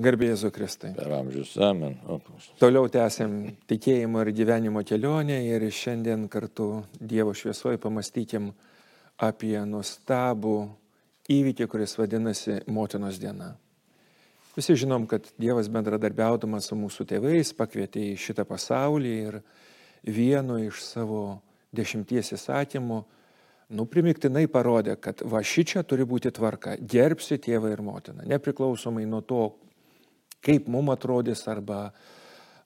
Garbėjai Kristai. Per amžius, amen. Toliau tęsiam tikėjimo ir gyvenimo kelionę ir šiandien kartu Dievo šviesoje pamastykim apie nuostabų įvykį, kuris vadinasi Motinos diena. Visi žinom, kad Dievas bendradarbiaudamas su mūsų tėvais pakvietė į šitą pasaulį ir vienu iš savo dešimties įsakymų nu, primiktinai parodė, kad va šičia turi būti tvarka. Gerbsi tėvą ir motiną, nepriklausomai nuo to, kaip mum atrodys arba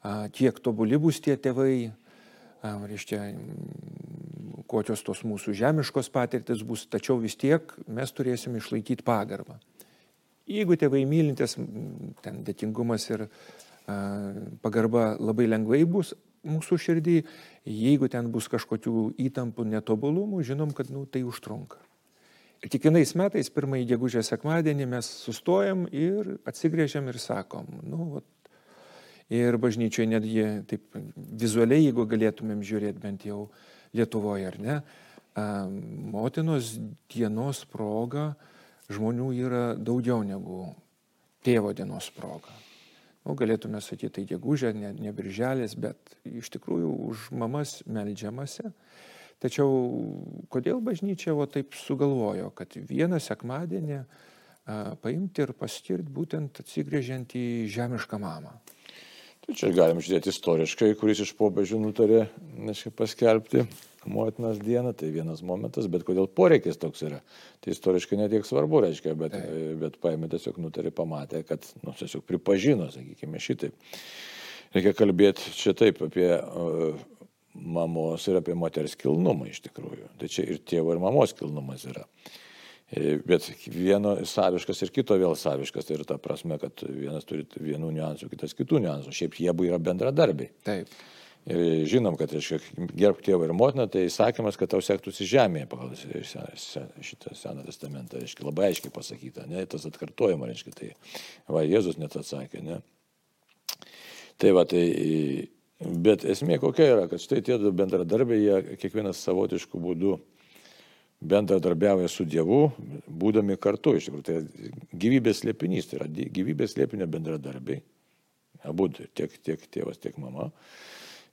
a, kiek tobuli bus tie tėvai, a, reiškia, kokios tos mūsų žemiškos patirtis bus, tačiau vis tiek mes turėsim išlaikyti pagarbą. Jeigu tėvai mylintis, ten dėkingumas ir a, pagarba labai lengvai bus mūsų širdį, jeigu ten bus kažkokių įtampų, netobulumų, žinom, kad nu, tai užtrunka. Kiekvienais metais, pirmąjį gegužės sekmadienį mes sustojam ir atsigrėžiam ir sakom, nu, vat, ir bažnyčioje netgi taip vizualiai, jeigu galėtumėm žiūrėti bent jau Lietuvoje ar ne, motinos dienos proga žmonių yra daugiau negu tėvo dienos proga. Nu, galėtume sakyti, tai gegužė, ne, ne birželis, bet iš tikrųjų už mamas melžiamasi. Tačiau kodėl bažnyčia o taip sugalvojo, kad vieną sekmadienį paimti ir paskirti būtent atsigrėžiant į žemišką mamą? Tai čia galim žiūrėti istoriškai, kuris iš popiežių nutarė nežinau, paskelbti motinos dieną, tai vienas momentas, bet kodėl poreikis toks yra. Tai istoriškai netiek svarbu, reiškia, bet, bet paėmė tiesiog nutarė, pamatė, kad, nu, tiesiog pripažino, sakykime, šitaip. Reikia kalbėti čia taip apie uh, mamos ir apie moters kilnumą iš tikrųjų. Tai čia ir tėvo ir mamos kilnumas yra. Bet vieno saviškas ir kito vėl saviškas. Tai yra ta prasme, kad vienas turi vienų niuansų, kitas kitų niuansų. Šiaip jie abu yra bendradarbiai. Taip. Ir žinom, kad gerb tėvą ir motiną, tai įsakymas, kad tau sektųsi žemėje pagal šitą Seną testamentą, reiškia, labai aiškiai pasakyta, ne, tas atkartojama, reiškia, tai va, Jėzus net atsakė, ne. Tai va, tai Bet esmė kokia yra, kad štai tie du bendradarbiai, jie kiekvienas savotiškų būdų bendradarbiauja su Dievu, būdami kartu. Iš tikrųjų, tai gyvybės liepinys, tai yra gyvybės liepinio bendradarbiai. Abu, tiek, tiek tėvas, tiek mama.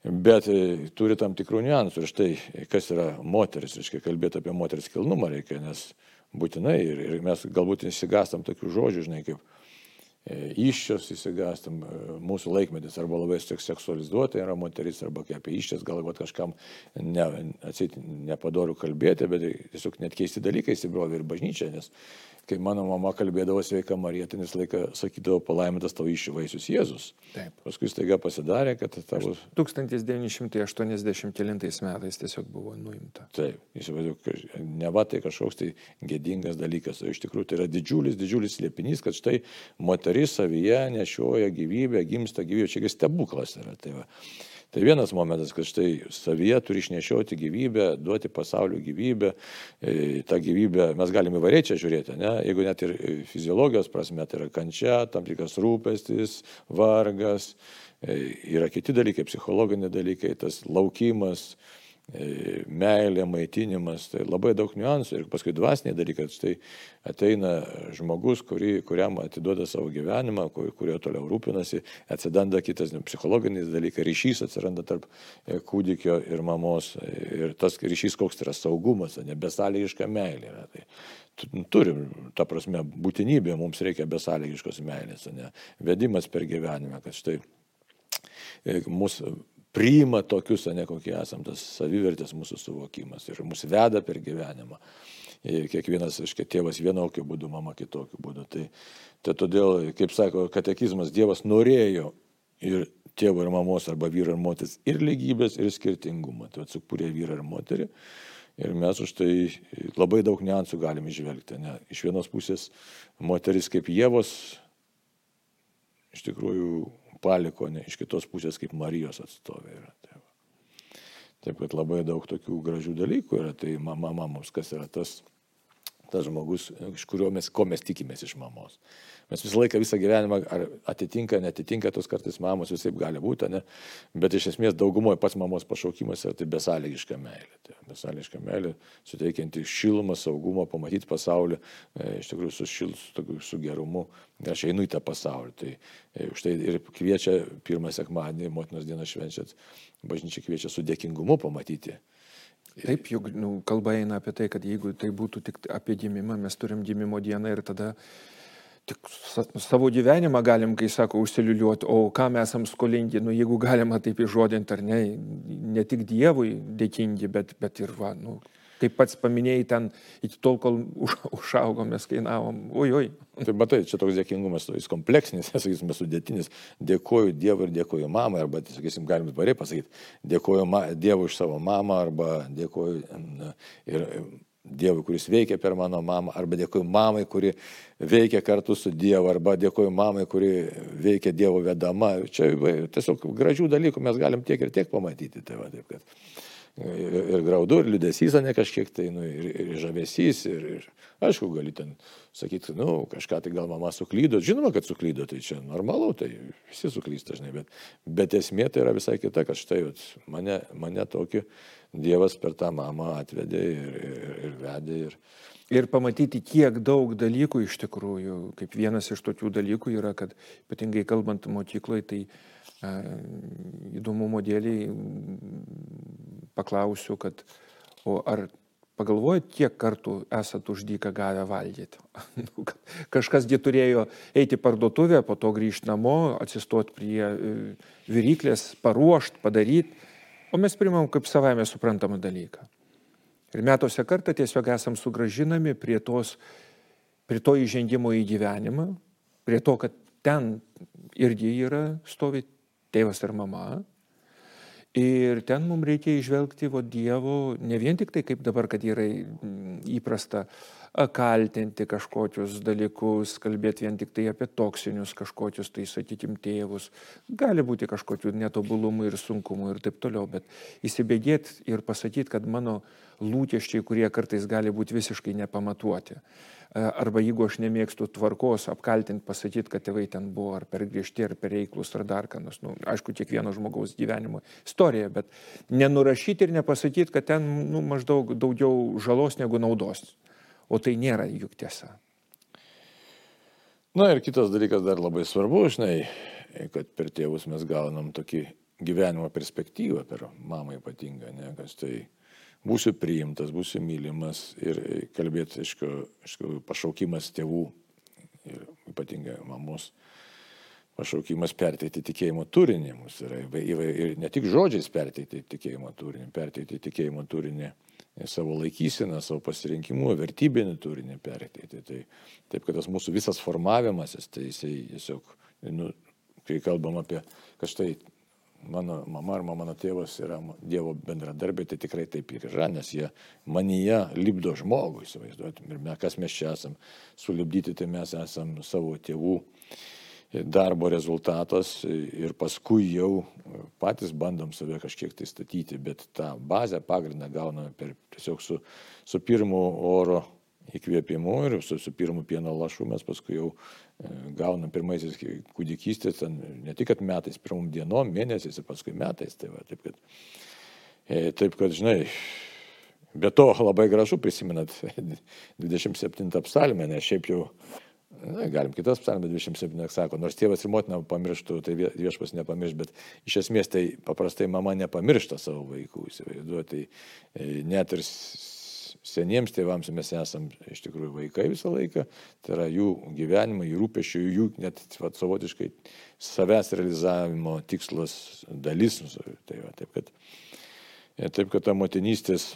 Bet e, turi tam tikrų niuansų. Ir štai, kas yra moteris, reiškia, kalbėti apie moters kilnumą reikia, nes būtinai, ir, ir mes galbūt įsigastam tokių žodžių, žinai, kaip iščios įsigastam, e, mūsų laikmetis arba labai seksualizuota yra moteris, arba apie iščias galbūt kažkam ne, atsit, nepadoru kalbėti, bet tiesiog net keisti dalykai įsibrovė ir bažnyčia, nes kai mano mama kalbėdavo sveika Marija, tai visą laiką sakydavo palaimintas tavo išvaisius Jėzus. Taip. Paskui staiga pasidarė, kad tavo... 1980 metais tiesiog buvo nuimta. Taip, įsivaizduoju, ne va tai kažkoks tai gėdingas dalykas, o iš tikrųjų tai yra didžiulis, didžiulis liepinys, kad štai moteris savyje nešioja gyvybę, gimsta gyvybė, čia stebuklas yra. Tai va. Tai vienas momentas, kad štai savyje turi išnešioti gyvybę, duoti pasaulio gyvybę. E, Ta gyvybė, mes galime įvairiai čia žiūrėti, ne? jeigu net ir fiziologijos prasme, tai yra kančia, tam tikras rūpestis, vargas, e, yra kiti dalykai, psichologiniai dalykai, tas laukimas, E, meilė, maitinimas, tai labai daug niuansų ir paskui dvasiniai dalykai, štai ateina žmogus, kuri, kuriam atiduoda savo gyvenimą, kur, kurio toliau rūpinasi, atsidanda kitas ne, psichologinis dalykas, ryšys atsiranda tarp e, kūdikio ir mamos ir tas ryšys koks yra saugumas, ne besąlygiška meilė yra. Tai turim, ta prasme, būtinybė, mums reikia besąlygiškos meilės, ne vedimas per gyvenimą, kad štai e, mūsų priima tokius, ne kokie esam, tas savivertės mūsų suvokimas ir mus veda per gyvenimą. Kiekvienas, aiškiai, tėvas vienokiu būdu, mama kitokiu būdu. Tai, tai todėl, kaip sako katekizmas, Dievas norėjo ir tėvo ir mamos arba vyro ir moters ir lygybės, ir skirtingumą. Tai atsukūrė vyrą ir moterį. Ir mes už tai labai daug niansų galime išvelgti. Ne? Iš vienos pusės moteris kaip Jėvos, iš tikrųjų paliko, ne, iš kitos pusės kaip Marijos atstovė yra. Tai Taip kad labai daug tokių gražių dalykų yra, tai mama mums, kas yra tas, tas žmogus, iš kurio mes, ko mes tikimės iš mamos. Mes visą laiką, visą gyvenimą, ar atitinka, netitinka tos kartais mamos, visai gali būti, ne? bet iš esmės daugumoje pats mamos pašaukimas yra tai besąlygiška meilė. Tai besąlygiška meilė, suteikianti šilumą, saugumą, pamatyti pasaulį, e, iš tikrųjų su šil, su, su gerumu. Aš einu į tą pasaulį. Tai e, už tai ir kviečia pirmą sekmadienį, motinos dieną švenčiat, bažnyčia kviečia su dėkingumu pamatyti. Taip, juk nu, kalba eina apie tai, kad jeigu tai būtų tik apie gimimą, mes turim gimimo dieną ir tada tik savo gyvenimą galim, kai sako, užsiliuliuoti, o ką mes esam skolingi, nu, jeigu galima taip įžodinti ar ne, ne tik Dievui dėkingi, bet, bet ir, va, nu, kaip pats paminėjai, ten iki tol, kol už, užaugom, mes kainavom, oi, oi. Tai matai, čia toks dėkingumas, jis kompleksinis, sakysime, sudėtinis. Dėkoju Dievui ir dėkoju mamai, arba, sakysim, galim tvariai pasakyti, dėkoju Dievui už savo mamą, arba dėkoju ir Dievui, kuris veikia per mano mamą, arba dėkoju mamai, kuri veikia kartu su Dievu, arba dėkoju mamai, kuri veikia Dievo vedama. Čia tiesiog gražių dalykų mes galim tiek ir tiek pamatyti. Tai va, taip, kad ir, ir graudu, ir liudesys, ne kažkiek tai, nu, ir, ir žavesys, ir, ir aišku, gali ten sakyti, nu, kažką tai gal mama suklydo, žinoma, kad suklydo, tai čia normalu, tai visi suklysta, žinai, bet, bet esmė tai yra visai kita, kad štai mane, mane tokį Dievas per tą mamą atvedė ir, ir, ir vedė. Ir... ir pamatyti, kiek daug dalykų iš tikrųjų, kaip vienas iš tokių dalykų yra, kad ypatingai kalbant mokykloje, tai įdomumo dėliai paklausiu, kad o ar pagalvojat, kiek kartų esat už dyką gavę valgyti. Nu, Kažkasgi turėjo eiti parduotuvę, po to grįžti namo, atsistoti prie e, viryklės, paruošti, padaryti o mes primam kaip savaime suprantamą dalyką. Ir metuose kartą tiesiog esam sugražinami prie, tos, prie to įžengimo į gyvenimą, prie to, kad ten irgi yra stovi tėvas ir mama. Ir ten mums reikia išvelgti vo Dievo, ne vien tik tai kaip dabar, kad yra įprasta kaltinti kažkokius dalykus, kalbėti vien tik tai apie toksinius kažkokius, tai sakykim, tėvus. Gali būti kažkokių netobulumų ir sunkumų ir taip toliau, bet įsibėgėti ir pasakyti, kad mano lūkesčiai, kurie kartais gali būti visiškai nepamatuoti. Arba jeigu aš nemėgstu tvarkos, apkaltinti, pasakyti, kad tėvai ten buvo ar per griežti, ar per reiklus, ar dar ką nors. Nu, aišku, kiekvieno žmogaus gyvenimo istorija, bet nenurašyti ir nepasakyti, kad ten nu, maždaug daugiau žalos negu naudos. O tai nėra juk tiesa. Na ir kitas dalykas dar labai svarbu, žinai, kad per tėvus mes gaunam tokį gyvenimo perspektyvą, per mamą ypatingą, ne, kas tai būsiu priimtas, būsiu mylimas ir kalbėti, aišku, aišku pašaukimas tėvų ir ypatingai mamos pašaukimas perteikti tikėjimo turinį. Mūsų yra ir ne tik žodžiais perteikti tikėjimo turinį, perteikti tikėjimo turinį savo laikyseną, savo pasirinkimu, vertybinį turinį perteikti. Tai, taip, kad tas mūsų visas formavimasis, tai jisai tiesiog, nu, kai kalbam apie, kad štai mano mama ar mano tėvas yra Dievo bendradarbiai, tai tikrai taip ir yra, nes jie manyje lipdo žmogų, įsivaizduotum. Ir mes, kas mes čia esam, sulibdyti, tai mes esam savo tėvų darbo rezultatas ir paskui jau patys bandom save kažkiek tai statyti, bet tą bazę pagrindą gauname per, tiesiog su, su pirmu oro įkvėpimu ir su, su pirmu pieno lašu mes paskui jau e, gaunam pirmaisiais kūdikystės, ne tik metais, pirmom dienom, mėnesiais ir paskui metais. Tai va, taip, kad, e, taip kad, žinai, be to labai gražu prisimenat 27 psalmę, nes šiaip jau Na, galim kitas psalmė 27 sako, nors tėvas ir motina pamirštų, tai viešpas nepamirš, bet iš esmės tai paprastai mama nepamiršta savo vaikų, įsivaizduoti, tai e, net ir seniems tėvams mes esame iš tikrųjų vaikai visą laiką, tai yra jų gyvenimo, jų rūpešių, jų net vat, savotiškai savęs realizavimo tikslas dalis. Tai va, taip, kad, e, taip kad ta motinystės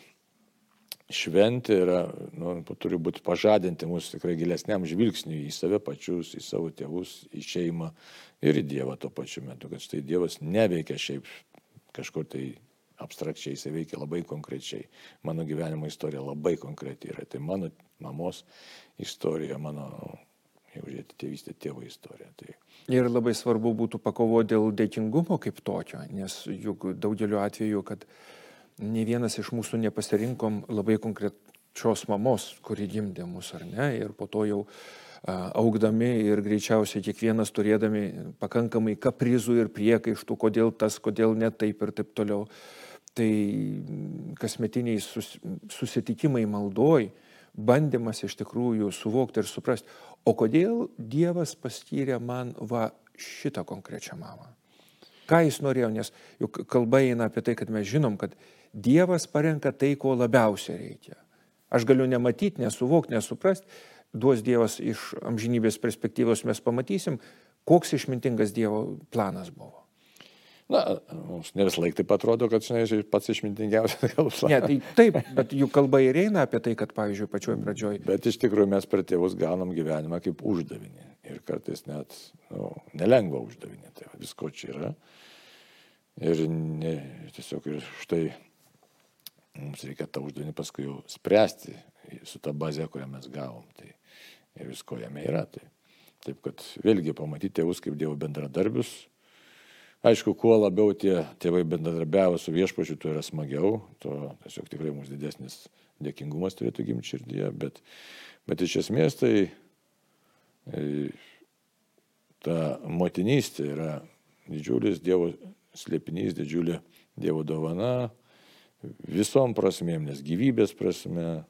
šventė yra, nu, turi būti pažadinti mūsų tikrai gilesniam žvilgsniui į save pačius, į savo tėvus, į šeimą ir į Dievą tuo pačiu metu, kad štai Dievas neveikia šiaip kažkur tai abstrakčiai, jis veikia labai konkrečiai. Mano gyvenimo istorija labai konkreti yra. Tai mano mamos istorija, mano, jeigu žiūrėti, tėvystė tėvo istorija. Tai... Ir labai svarbu būtų pakovoti dėl dėkingumo kaip tokio, nes juk daugeliu atveju, kad uh, ne vienas iš mūsų nepasirinkom labai konkret, pačios mamos, kuri gimdė mus ar ne, ir po to jau augdami ir greičiausiai kiekvienas turėdami pakankamai kaprizų ir priekaištų, kodėl tas, kodėl ne taip ir taip toliau. Tai kasmetiniai sus, susitikimai maldoj, bandymas iš tikrųjų suvokti ir suprasti, o kodėl Dievas paskyrė man va šitą konkrečią mamą. Ką jis norėjo, nes juk kalba eina apie tai, kad mes žinom, kad Dievas parenka tai, ko labiausiai reikia. Aš galiu nematyti, nesuvokti, nesuprasti, duos Dievas iš amžinybės perspektyvos mes pamatysim, koks išmintingas Dievo planas buvo. Na, mums ne visą laiką taip atrodo, kad žinai, pats išmintingiausias galus. Ne, tai taip, bet jų kalba ir eina apie tai, kad, pavyzdžiui, pačioj pradžioj. Bet iš tikrųjų mes per tėvus gaunam gyvenimą kaip uždavinį. Ir kartais net nu, nelengva uždavinį. Tai visko čia yra. Ir ne, tiesiog ir štai mums reikia tą uždavinį paskui jau spręsti su ta bazė, kurią mes gavom. Tai ir visko jame yra. Tai, taip kad vėlgi pamatyti tėvus kaip Dievo bendradarbius. Aišku, kuo labiau tie tėvai bendradarbiavo su viešpačiu, tuo yra smagiau, tuo tiesiog tikrai mums didesnis dėkingumas turėtų gimti širdyje, bet, bet iš esmės tai ta motinystė yra didžiulis Dievo slėpinys, didžiulė Dievo dovana visom prasmėm, nes gyvybės prasme,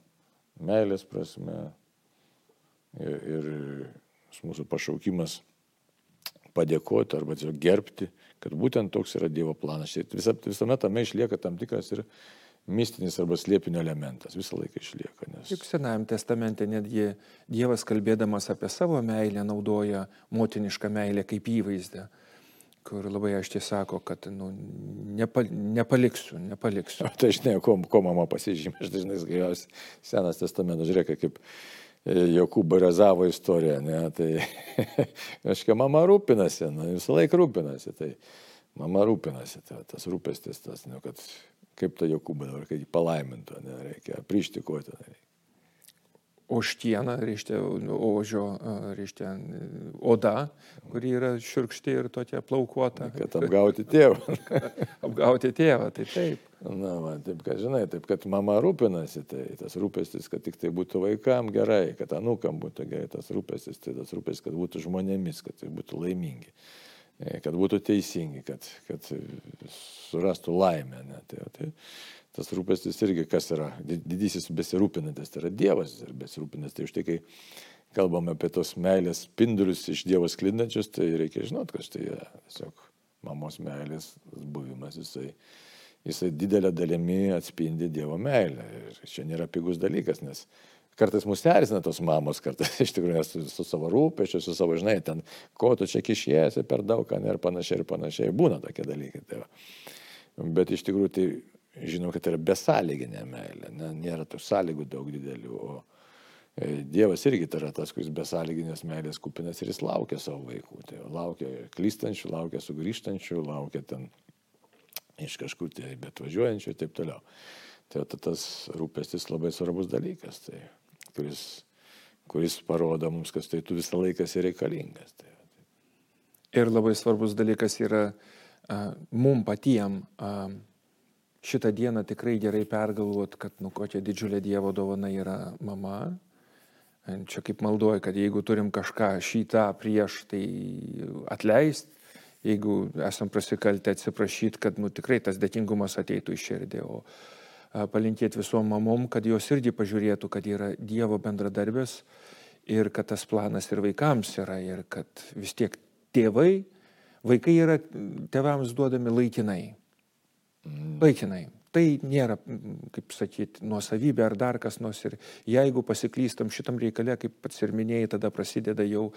meilės prasme, Ir, ir mūsų pašaukimas padėkoti arba tiesiog gerbti, kad būtent toks yra Dievo planas. Visa, visame tame išlieka tam tikras ir mistinis arba slėpinio elementas. Visą laiką išlieka. Nes... Juk Senajame testamente netgi Dievas kalbėdamas apie savo meilę naudoja motinišką meilę kaip įvaizdą kur labai aiškiai sako, kad nu, nepa, nepaliksiu, nepaliksiu. Tai žinai, ko, ko mama pasižymė, aš dažnai geriausiai senas testamentas, žiūrėk, kaip Jokūbo Rezavo istorija, ne, tai, aiškiai, mama rūpinasi, nu, visą laiką rūpinasi, tai mama rūpinasi, tai, tas rūpestis, tas, nu, kad kaip ta Jokūba dabar, kad jį palaimintų, ne, reikia prištikoti. Reikia oštieną, reiškia, ožio, reiškia, oda, kuri yra širkšti ir tokia plaukuota. Kad apgauti tėvą. apgauti tėvą, tai taip. Na, man taip, kad žinai, taip, kad mama rūpinasi, tai tas rūpestis, kad tik tai būtų vaikam gerai, kad anūkam būtų gerai, tas rūpestis, tai tas rūpestis, kad būtų žmonėmis, kad tai būtų laimingi, kad būtų teisingi, kad, kad surastų laimę. Ne, tai, tai, tas rūpestis irgi kas yra, didysis besirūpinantis, tai yra Dievas ir besirūpinantis. Tai už tai, kai kalbame apie tos meilės spindulius iš Dievo sklindančius, tai reikia žinot, kad tai yra tiesiog mamos meilės buvimas, jisai, jisai didelę dalimi atspindi Dievo meilę. Ir čia nėra pigus dalykas, nes kartais mus erzina tos mamos, kartais iš tikrųjų su, su savo rūpešiu, su savo, žinai, ten, ko tu čia kišiesi per daug, ir panašiai, ir panašiai, būna tokie dalykai. Tai. Bet iš tikrųjų tai žinom, kad tai yra besąlyginė meilė, ne, nėra tų sąlygų daug didelių. O e, Dievas irgi tai yra tas, kuris besąlyginės meilės kupinas ir jis laukia savo vaikų. Tai laukia klystančių, laukia sugrįžtančių, laukia ten iš kažkur tai bet važiuojančių ir taip toliau. Tai tas rūpestis labai svarbus dalykas, tai, kuris, kuris parodo mums, kad tai tu visą laiką esi reikalingas. Tai, tai. Ir labai svarbus dalykas yra uh, mum patiem uh, šitą dieną tikrai gerai pergalvot, kad nu kokia didžiulė Dievo dovana yra mama. Čia kaip malduoju, kad jeigu turim kažką šitą prieš, tai atleist, jeigu esam prasikaltę atsiprašyti, kad nu, tikrai tas dėkingumas ateitų iš širdį. O palinkėti visom mamom, kad jos irgi pažiūrėtų, kad yra Dievo bendradarbės ir kad tas planas ir vaikams yra ir kad vis tiek tėvai, vaikai yra tėvams duodami laikinai. Laikinai. Tai nėra, kaip sakyti, nuosavybė ar dar kas nors. Ir jeigu pasiklystam šitam reikalė, kaip pats ir minėjai, tada prasideda jau e,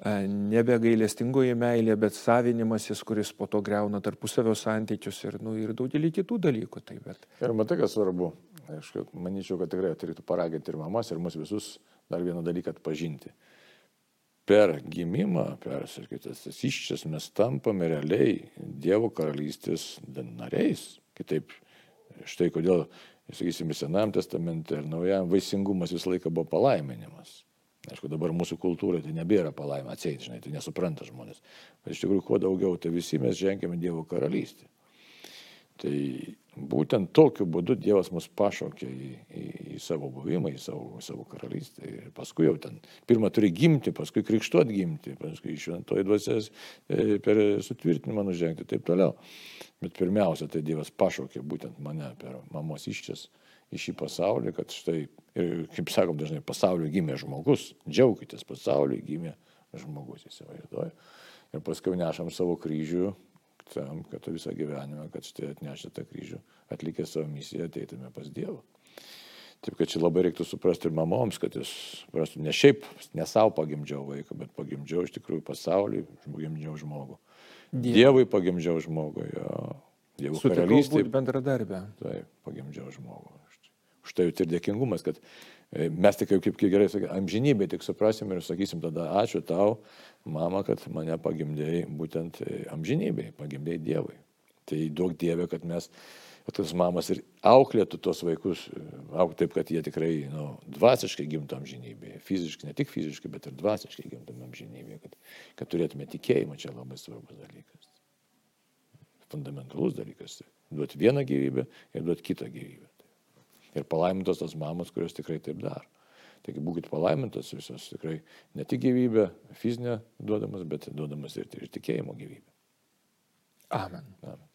nebe gailestingoji meilė, bet savinimasis, kuris po to greuna tarpusavio santykius ir, nu, ir daugelį kitų dalykų. Tai, bet... Ir matai, kas svarbu. Aš manyčiau, kad tikrai turėtų paraginti ir mamas, ir mus visus dar vieną dalyką atpažinti. Per gimimą, per sakytas, tas iščias mes tampame realiai Dievo karalystės nariais Kitaip, štai kodėl, sakysime, Senam testamente ir Naujam vaisingumas visą laiką buvo palaiminimas. Aišku, dabar mūsų kultūrai tai nebėra palaima, atseit, žinai, tai nesupranta žmonės. Bet iš tikrųjų, kuo daugiau, tai visi mes žengiame Dievo karalystę. Tai būtent tokiu būdu Dievas mus pašaukė į, į, į savo buvimą, į savo, į savo karalystę. Ir paskui jau ten, pirmą turi gimti, paskui krikštuot gimti, paskui šventoji dvasias e, per sutvirtinimą nužengti ir taip toliau. Bet pirmiausia, tai Dievas pašaukė būtent mane per mamos iščias į šį pasaulį, kad štai, ir kaip sakom dažnai, pasauliu gimė žmogus, džiaukitės, pasauliu gimė žmogus, įsivaizduoju. Ir paskui nešam savo kryžių tam, kad visą gyvenimą, kad štai atnešę tą kryžių, atlikę savo misiją, ateitume pas Dievą. Taip kad čia labai reiktų suprasti ir mamoms, kad jūs suprastų, ne šiaip, ne savo pagimdžiau vaiką, bet pagimdžiau iš tikrųjų pasauliui, pagimdžiau žmogų. Dievui, Dievui pagimdžiau žmogų, jo. Dievo karalystė. Bendradarbė. Taip, pagimdžiau žmogų. Už tai ir dėkingumas, kad e, mes tik kaip, kaip gerai sakė, amžinybė tik suprasim ir sakysim tada ačiū tau, mama, kad mane pagimdėjai būtent e, amžinybei, pagimdėjai Dievui. Tai daug Dievė, kad mes, kad tas mamas ir auklėtų tos vaikus, e, auk taip, kad jie tikrai nu, dvasiškai gimtų amžinybėje. Fiziškai, ne tik fiziškai, bet ir dvasiškai gimtų amžinybėje. Kad, kad turėtume tikėjimą, čia labai svarbus dalykas. Fundamentalus dalykas. Duoti vieną gyvybę ir duoti kitą gyvybę. Ir palaimintos tos mamos, kurios tikrai taip daro. Taigi būkite palaimintos visos tikrai ne tik gyvybę fizinę duodamas, bet duodamas ir, ir tikėjimo gyvybę. Amen.